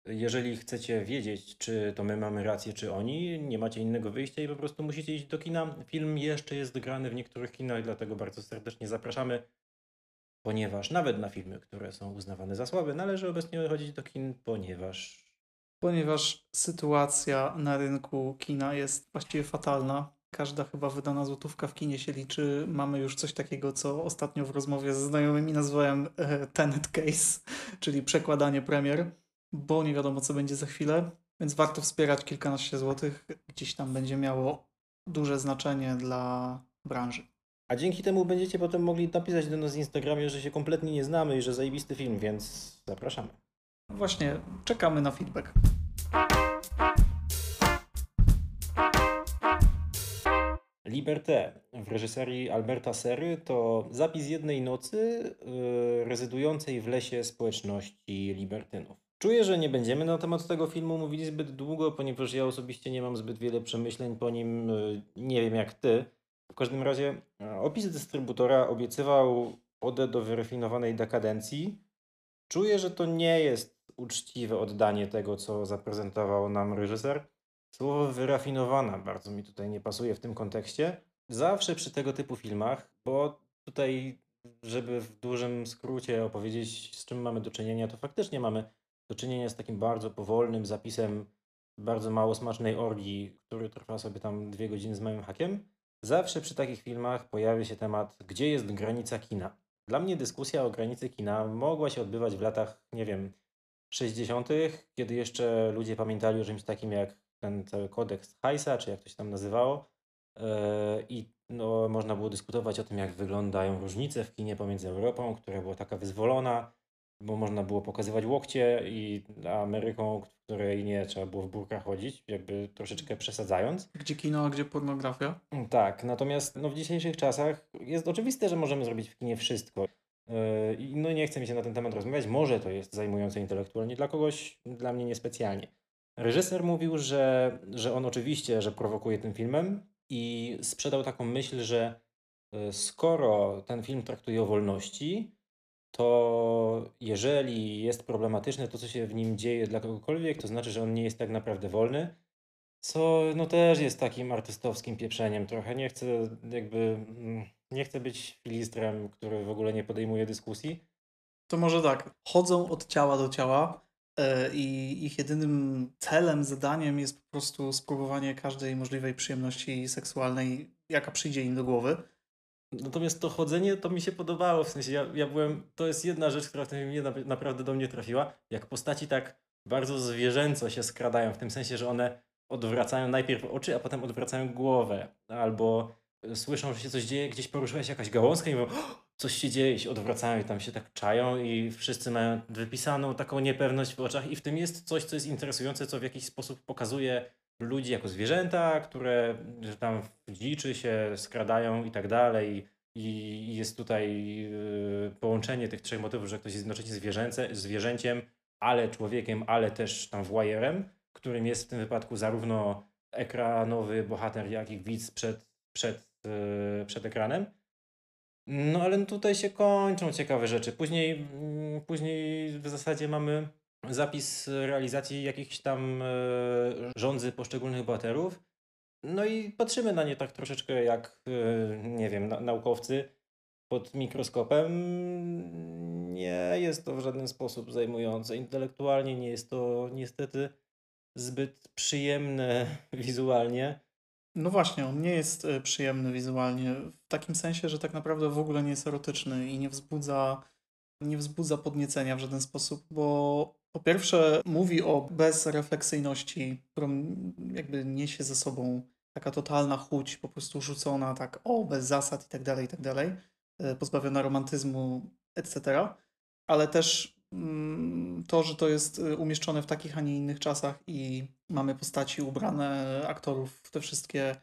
jeżeli chcecie wiedzieć, czy to my mamy rację, czy oni, nie macie innego wyjścia i po prostu musicie iść do kina. Film jeszcze jest grany w niektórych kinach, dlatego bardzo serdecznie zapraszamy ponieważ nawet na filmy, które są uznawane za słabe, należy obecnie chodzić do kin, ponieważ Ponieważ sytuacja na rynku kina jest właściwie fatalna. Każda chyba wydana złotówka w kinie się liczy. Mamy już coś takiego, co ostatnio w rozmowie ze znajomymi nazwałem e, Tenet Case, czyli przekładanie premier, bo nie wiadomo, co będzie za chwilę. Więc warto wspierać kilkanaście złotych. Gdzieś tam będzie miało duże znaczenie dla branży. A dzięki temu będziecie potem mogli napisać do nas w Instagramie, że się kompletnie nie znamy i że zajebisty film, więc zapraszamy. Właśnie czekamy na feedback. Liberté w reżyserii Alberta Sery to zapis jednej nocy yy, rezydującej w lesie społeczności libertynów. Czuję, że nie będziemy na temat tego filmu mówili zbyt długo, ponieważ ja osobiście nie mam zbyt wiele przemyśleń po nim. Yy, nie wiem jak ty. W każdym razie e, opis dystrybutora obiecywał odę do wyrafinowanej dekadencji. Czuję, że to nie jest uczciwe oddanie tego, co zaprezentował nam reżyser. Słowo wyrafinowana bardzo mi tutaj nie pasuje w tym kontekście. Zawsze przy tego typu filmach, bo tutaj, żeby w dużym skrócie opowiedzieć, z czym mamy do czynienia, to faktycznie mamy do czynienia z takim bardzo powolnym zapisem bardzo mało smacznej orgii, który trwa sobie tam dwie godziny z małym hakiem. Zawsze przy takich filmach pojawia się temat, gdzie jest granica kina. Dla mnie dyskusja o granicy kina mogła się odbywać w latach, nie wiem, 60., kiedy jeszcze ludzie pamiętali o czymś takim jak ten cały kodeks Heisa, czy jak to się tam nazywało. Yy, I no, można było dyskutować o tym, jak wyglądają różnice w kinie pomiędzy Europą, która była taka wyzwolona, bo można było pokazywać łokcie, i Ameryką, w której nie trzeba było w burkach chodzić, jakby troszeczkę przesadzając. Gdzie kino, a gdzie pornografia? Tak, natomiast no, w dzisiejszych czasach jest oczywiste, że możemy zrobić w kinie wszystko. Yy, I no nie chcę mi się na ten temat rozmawiać. Może to jest zajmujące intelektualnie dla kogoś, dla mnie niespecjalnie. Reżyser mówił, że, że on oczywiście, że prowokuje tym filmem i sprzedał taką myśl, że yy, skoro ten film traktuje o wolności, to jeżeli jest problematyczne to, co się w nim dzieje dla kogokolwiek, to znaczy, że on nie jest tak naprawdę wolny, co no też jest takim artystowskim pieprzeniem trochę. Nie chcę jakby, mm, nie chcę być filistrem, który w ogóle nie podejmuje dyskusji. To może tak, chodzą od ciała do ciała e, i ich jedynym celem, zadaniem jest po prostu spróbowanie każdej możliwej przyjemności seksualnej, jaka przyjdzie im do głowy. Natomiast to chodzenie to mi się podobało, w sensie ja, ja byłem, to jest jedna rzecz, która w tym filmie na- naprawdę do mnie trafiła, jak postaci tak bardzo zwierzęco się skradają, w tym sensie, że one odwracają najpierw oczy, a potem odwracają głowę, albo y, słyszą, że się coś dzieje, gdzieś poruszyła się jakaś gałązka i mówią, "O, coś się dzieje i się odwracają i tam się tak czają i wszyscy mają wypisaną taką niepewność w oczach. I w tym jest coś, co jest interesujące, co w jakiś sposób pokazuje ludzi jako zwierzęta, które że tam w dziczy się skradają i tak dalej. I jest tutaj y, połączenie tych trzech motywów, że ktoś jest jednocześnie zwierzęce, zwierzęciem, ale człowiekiem, ale też tam voyeurem, którym jest w tym wypadku zarówno ekranowy bohater, jak i widz przed, przed, yy, przed ekranem. No ale tutaj się kończą ciekawe rzeczy. Później, mm, później w zasadzie mamy zapis realizacji jakichś tam e, rządzy poszczególnych bohaterów. No i patrzymy na nie tak troszeczkę jak, e, nie wiem, na, naukowcy pod mikroskopem. Nie jest to w żaden sposób zajmujące. Intelektualnie nie jest to niestety zbyt przyjemne wizualnie. No właśnie, on nie jest e, przyjemny wizualnie, w takim sensie, że tak naprawdę w ogóle nie jest erotyczny i nie wzbudza, nie wzbudza podniecenia w żaden sposób, bo po pierwsze mówi o bezrefleksyjności, którą jakby niesie ze sobą taka totalna chuć, po prostu rzucona tak o, bez zasad i tak dalej, i tak dalej, e, pozbawiona romantyzmu, etc. Ale też mm, to, że to jest e, umieszczone w takich, a nie innych czasach i mamy postaci ubrane, aktorów w te wszystkie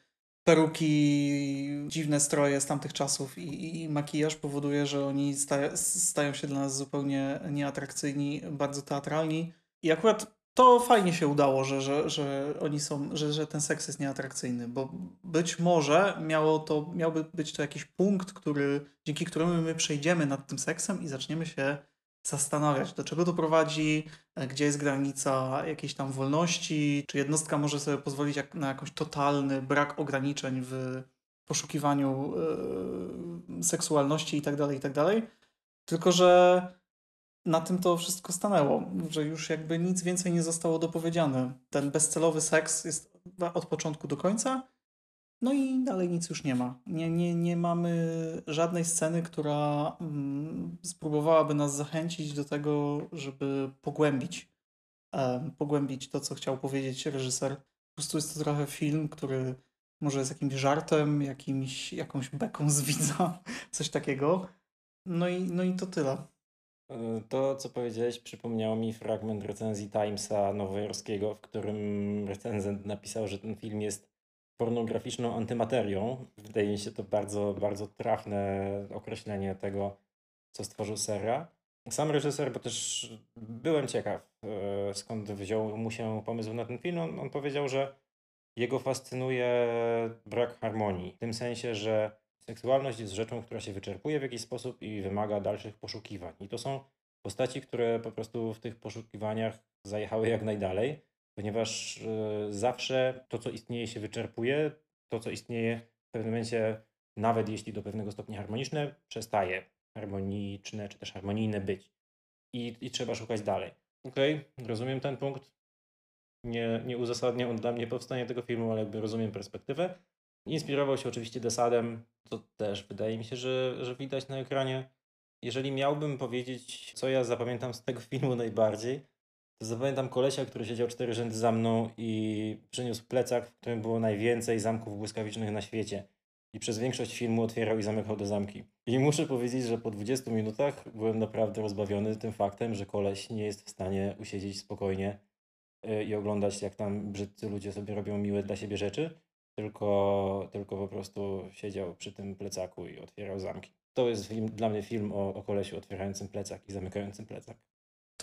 peruki, dziwne stroje z tamtych czasów i, i makijaż powoduje, że oni sta, stają się dla nas zupełnie nieatrakcyjni, bardzo teatralni. I akurat to fajnie się udało, że, że, że oni są, że, że ten seks jest nieatrakcyjny, bo być może miało to, miałby być to jakiś punkt, który, dzięki któremu my przejdziemy nad tym seksem i zaczniemy się zastanawiać, do czego to prowadzi, e, gdzie jest granica jakiejś tam wolności, czy jednostka może sobie pozwolić jak, na jakiś totalny brak ograniczeń w poszukiwaniu yy, seksualności itd., tak itd. Tak Tylko, że na tym to wszystko stanęło, że już jakby nic więcej nie zostało dopowiedziane. Ten bezcelowy seks jest od początku do końca no i dalej nic już nie ma. Nie, nie, nie mamy żadnej sceny, która mm, spróbowałaby nas zachęcić do tego, żeby pogłębić, pogłębić to, co chciał powiedzieć reżyser. Po prostu jest to trochę film, który może jest jakimś żartem, jakimś, jakąś beką z widza, coś takiego. No i, no i to tyle. E, to, co powiedziałeś, przypomniało mi fragment recenzji Timesa nowojorskiego, w którym recenzent napisał, że ten film jest pornograficzną antymaterią. Wydaje mi się to bardzo, bardzo trafne określenie tego, co stworzył Serra. Sam reżyser, bo też byłem ciekaw, e, skąd wziął mu się pomysł na ten film. On, on powiedział, że jego fascynuje brak harmonii. W tym sensie, że seksualność jest rzeczą, która się wyczerpuje w jakiś sposób i wymaga dalszych poszukiwań. I to są postaci, które po prostu w tych poszukiwaniach zajechały jak najdalej ponieważ e, zawsze to, co istnieje, się wyczerpuje. To, co istnieje w pewnym momencie, nawet jeśli do pewnego stopnia harmoniczne, przestaje harmoniczne czy też harmonijne być. I, i trzeba szukać dalej. Okej, okay, rozumiem ten punkt. Nie, nie uzasadnia on dla mnie powstanie tego filmu, ale jakby rozumiem perspektywę. Inspirował się oczywiście Desadem, to też wydaje mi się, że, że widać na ekranie. Jeżeli miałbym powiedzieć, co ja zapamiętam z tego filmu najbardziej, to zapamiętam kolesia, który siedział cztery rzędy za mną i przyniósł plecak, w którym było najwięcej zamków błyskawicznych na świecie. I przez większość filmu otwierał i zamykał te zamki. I muszę powiedzieć, że po 20 minutach byłem naprawdę rozbawiony tym faktem, że koleś nie jest w stanie usiedzieć spokojnie y, i oglądać, jak tam brzydcy ludzie sobie robią miłe dla siebie rzeczy, tylko, tylko po prostu siedział przy tym plecaku i otwierał zamki. To jest film, dla mnie film o, o kolesiu otwierającym plecak i zamykającym plecak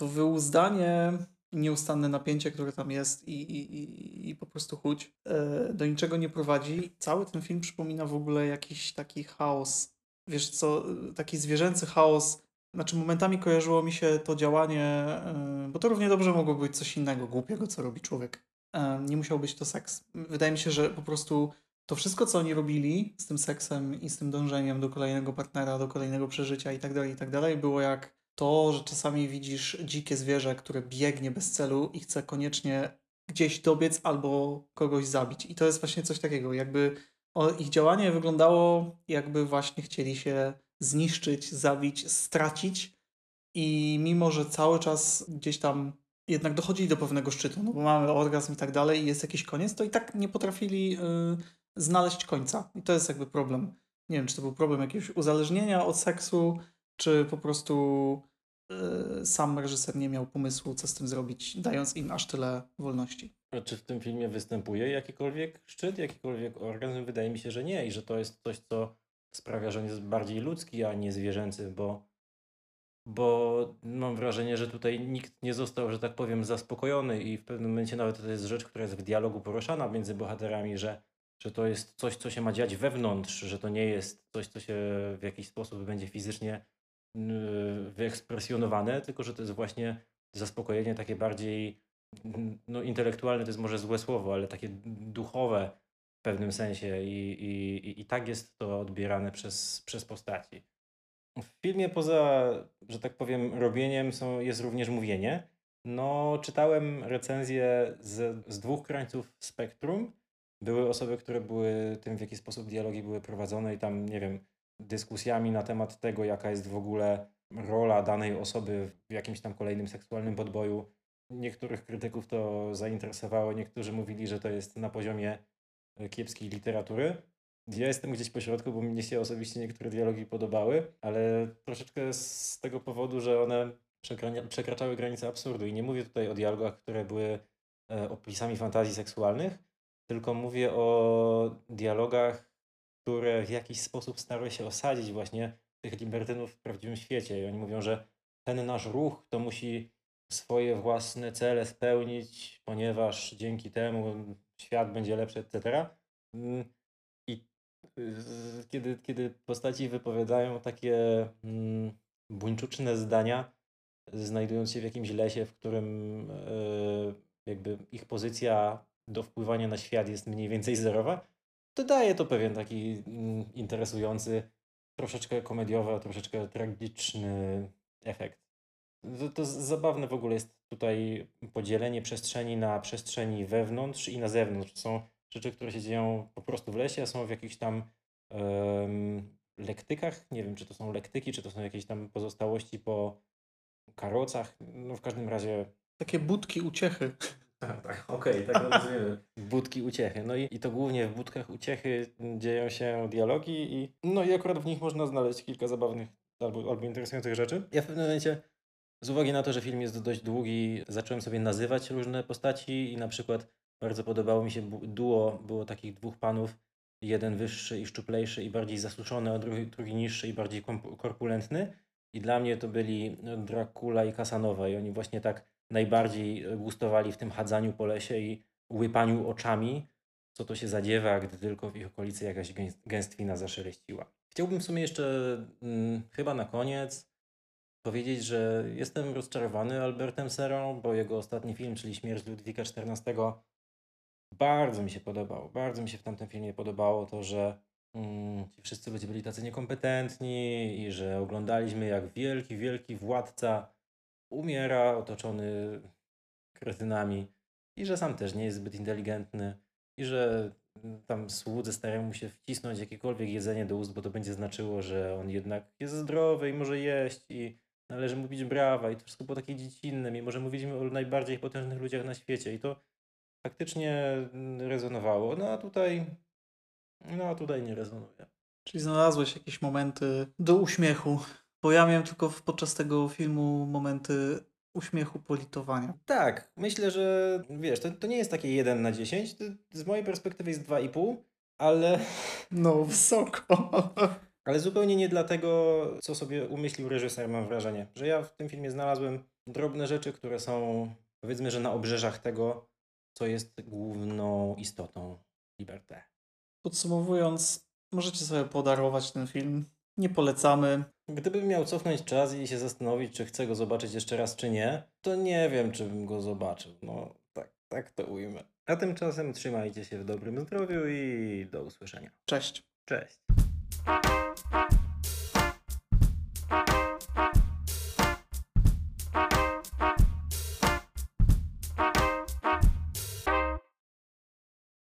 to wyuzdanie nieustanne napięcie, które tam jest i, i, i, po prostu chuć e, do niczego nie prowadzi. Cały ten film przypomina w ogóle jakiś taki chaos. Wiesz co, taki zwierzęcy chaos. Znaczy momentami kojarzyło mi się to działanie, e, bo to równie dobrze mogło być coś innego, głupiego, co robi człowiek. E, nie musiał być to seks. Wydaje mi się, że po prostu to wszystko, co oni robili z tym seksem i z tym dążeniem do kolejnego partnera, do kolejnego przeżycia i tak dalej, i tak dalej, było jak to, że czasami widzisz dzikie zwierzę, które biegnie bez celu i chce koniecznie gdzieś dobiec albo kogoś zabić. I to jest właśnie coś takiego, jakby ich działanie wyglądało, jakby właśnie chcieli się zniszczyć, zabić, stracić. I mimo, że cały czas gdzieś tam jednak dochodzili do pewnego szczytu, no bo mamy orgazm i tak dalej, i jest jakiś koniec, to i tak nie potrafili yy, znaleźć końca. I to jest jakby problem. Nie wiem, czy to był problem jakiegoś uzależnienia od seksu, czy po prostu y, sam reżyser nie miał pomysłu, co z tym zrobić, dając im aż tyle wolności. A czy w tym filmie występuje jakikolwiek szczyt, jakikolwiek orgazm? Wydaje mi się, że nie i że to jest coś, co sprawia, że on jest bardziej ludzki, a nie zwierzęcy, bo bo mam wrażenie, że tutaj nikt nie został, że tak powiem, zaspokojony i w pewnym momencie nawet to jest rzecz, która jest w dialogu poruszana między bohaterami, że, że to jest coś, co się ma dziać wewnątrz, że to nie jest coś, co się w jakiś sposób będzie fizycznie wyekspresjonowane, tylko że to jest właśnie zaspokojenie takie bardziej no, intelektualne, to jest może złe słowo, ale takie duchowe w pewnym sensie i, i, i- tak jest to odbierane przez, przez postaci. W filmie poza, że tak powiem, robieniem są, jest również mówienie. No, czytałem recenzje z, z dwóch krańców spektrum. Były osoby, które były tym, w jaki sposób dialogi były prowadzone i tam, nie wiem, dyskusjami na temat tego, jaka jest w ogóle rola danej osoby w jakimś tam kolejnym seksualnym podboju. Niektórych krytyków to zainteresowało, niektórzy mówili, że to jest na poziomie kiepskiej literatury. Ja jestem gdzieś po środku, bo mnie się osobiście niektóre dialogi podobały, ale troszeczkę z tego powodu, że one przekraczały granice absurdu. I nie mówię tutaj o dialogach, które były e, opisami fantazji seksualnych, tylko mówię o dialogach, które w jakiś sposób starały się osadzić właśnie tych libertynów w prawdziwym świecie. I oni mówią, że ten nasz ruch to musi swoje własne cele spełnić, ponieważ dzięki temu świat będzie lepszy, etc. Mm, I kiedy, kiedy postaci wypowiadają takie mm, buńczuczne zdania, znajdując się w jakimś lesie, w którym e, jakby ich pozycja do wpływania na świat jest mniej więcej zerowa, to daje to pewien taki mm, interesujący, troszeczkę komediowy, a troszeczkę tragiczny efekt. To, to zabawne w ogóle jest tutaj podzielenie przestrzeni na przestrzeni wewnątrz i na zewnątrz. Są rzeczy, które się dzieją po prostu w lesie, a są w jakichś tam em, lektykach. Nie wiem, czy to są lektyki, czy to są jakieś tam pozostałości po karocach. No w każdym razie Takie budki uciechy. Tak, tak, okej, tak rozumiemy. Budki uciechy. No i, i to głównie w budkach uciechy dzieją się dialogi i no i akurat w nich można znaleźć kilka zabawnych albo, albo interesujących rzeczy. Ja w pewnym momencie, z uwagi na to, że film jest dość długi, zacząłem sobie nazywać różne postaci i na przykład bardzo podobało mi się duo, było takich dwóch panów, jeden wyższy i szczuplejszy i bardziej zasuszony, a drugi, drugi niższy i bardziej korpulentny. I dla mnie to byli Dracula i Casanowa i oni właśnie tak najbardziej gustowali w tym chadzaniu po lesie i łypaniu oczami, co to się zadziewa, gdy tylko w ich okolicy jakaś gęs- gęstwina zaszeleściła. Chciałbym w sumie jeszcze mm, chyba na koniec powiedzieć, że jestem rozczarowany Albertem Serą, bo jego ostatni film, czyli Śmierć Ludwika XIV, bardzo mi się podobał. Bardzo mi się w tamtym filmie podobało to, że mm, ci wszyscy ludzie byli tacy niekompetentni i że oglądaliśmy jak wielki, wielki władca umiera otoczony kretynami i że sam też nie jest zbyt inteligentny i że mm, tam słudzy starają mu się wcisnąć jakiekolwiek jedzenie do ust, bo to będzie znaczyło, że on jednak jest zdrowy i może jeść i należy mu bić brawa i to wszystko było takie dziecinne, mimo że mówiliśmy o najbardziej potężnych ludziach na świecie i to faktycznie mm, rezonowało. No a tutaj, no a tutaj nie rezonuje. Czyli znalazłeś jakieś momenty do uśmiechu. Bo ja miałem tylko podczas tego filmu momenty uśmiechu, politowania. Tak, myślę, że wiesz, to, to nie jest takie 1 na 10, to z mojej perspektywy jest 2,5, ale, No, wysoko. ale zupełnie nie dlatego, co sobie umyślił reżyser, mam wrażenie, że ja w tym filmie znalazłem drobne rzeczy, które są powiedzmy, że na obrzeżach tego, co jest główną istotą Liberté. Podsumowując, możecie sobie podarować ten film. Nie polecamy. Gdybym miał cofnąć czas i się zastanowić, czy chcę go zobaczyć jeszcze raz, czy nie, to nie wiem, czy bym go zobaczył. No, tak, tak to ujmę. A tymczasem trzymajcie się w dobrym zdrowiu i do usłyszenia. Cześć. Cześć.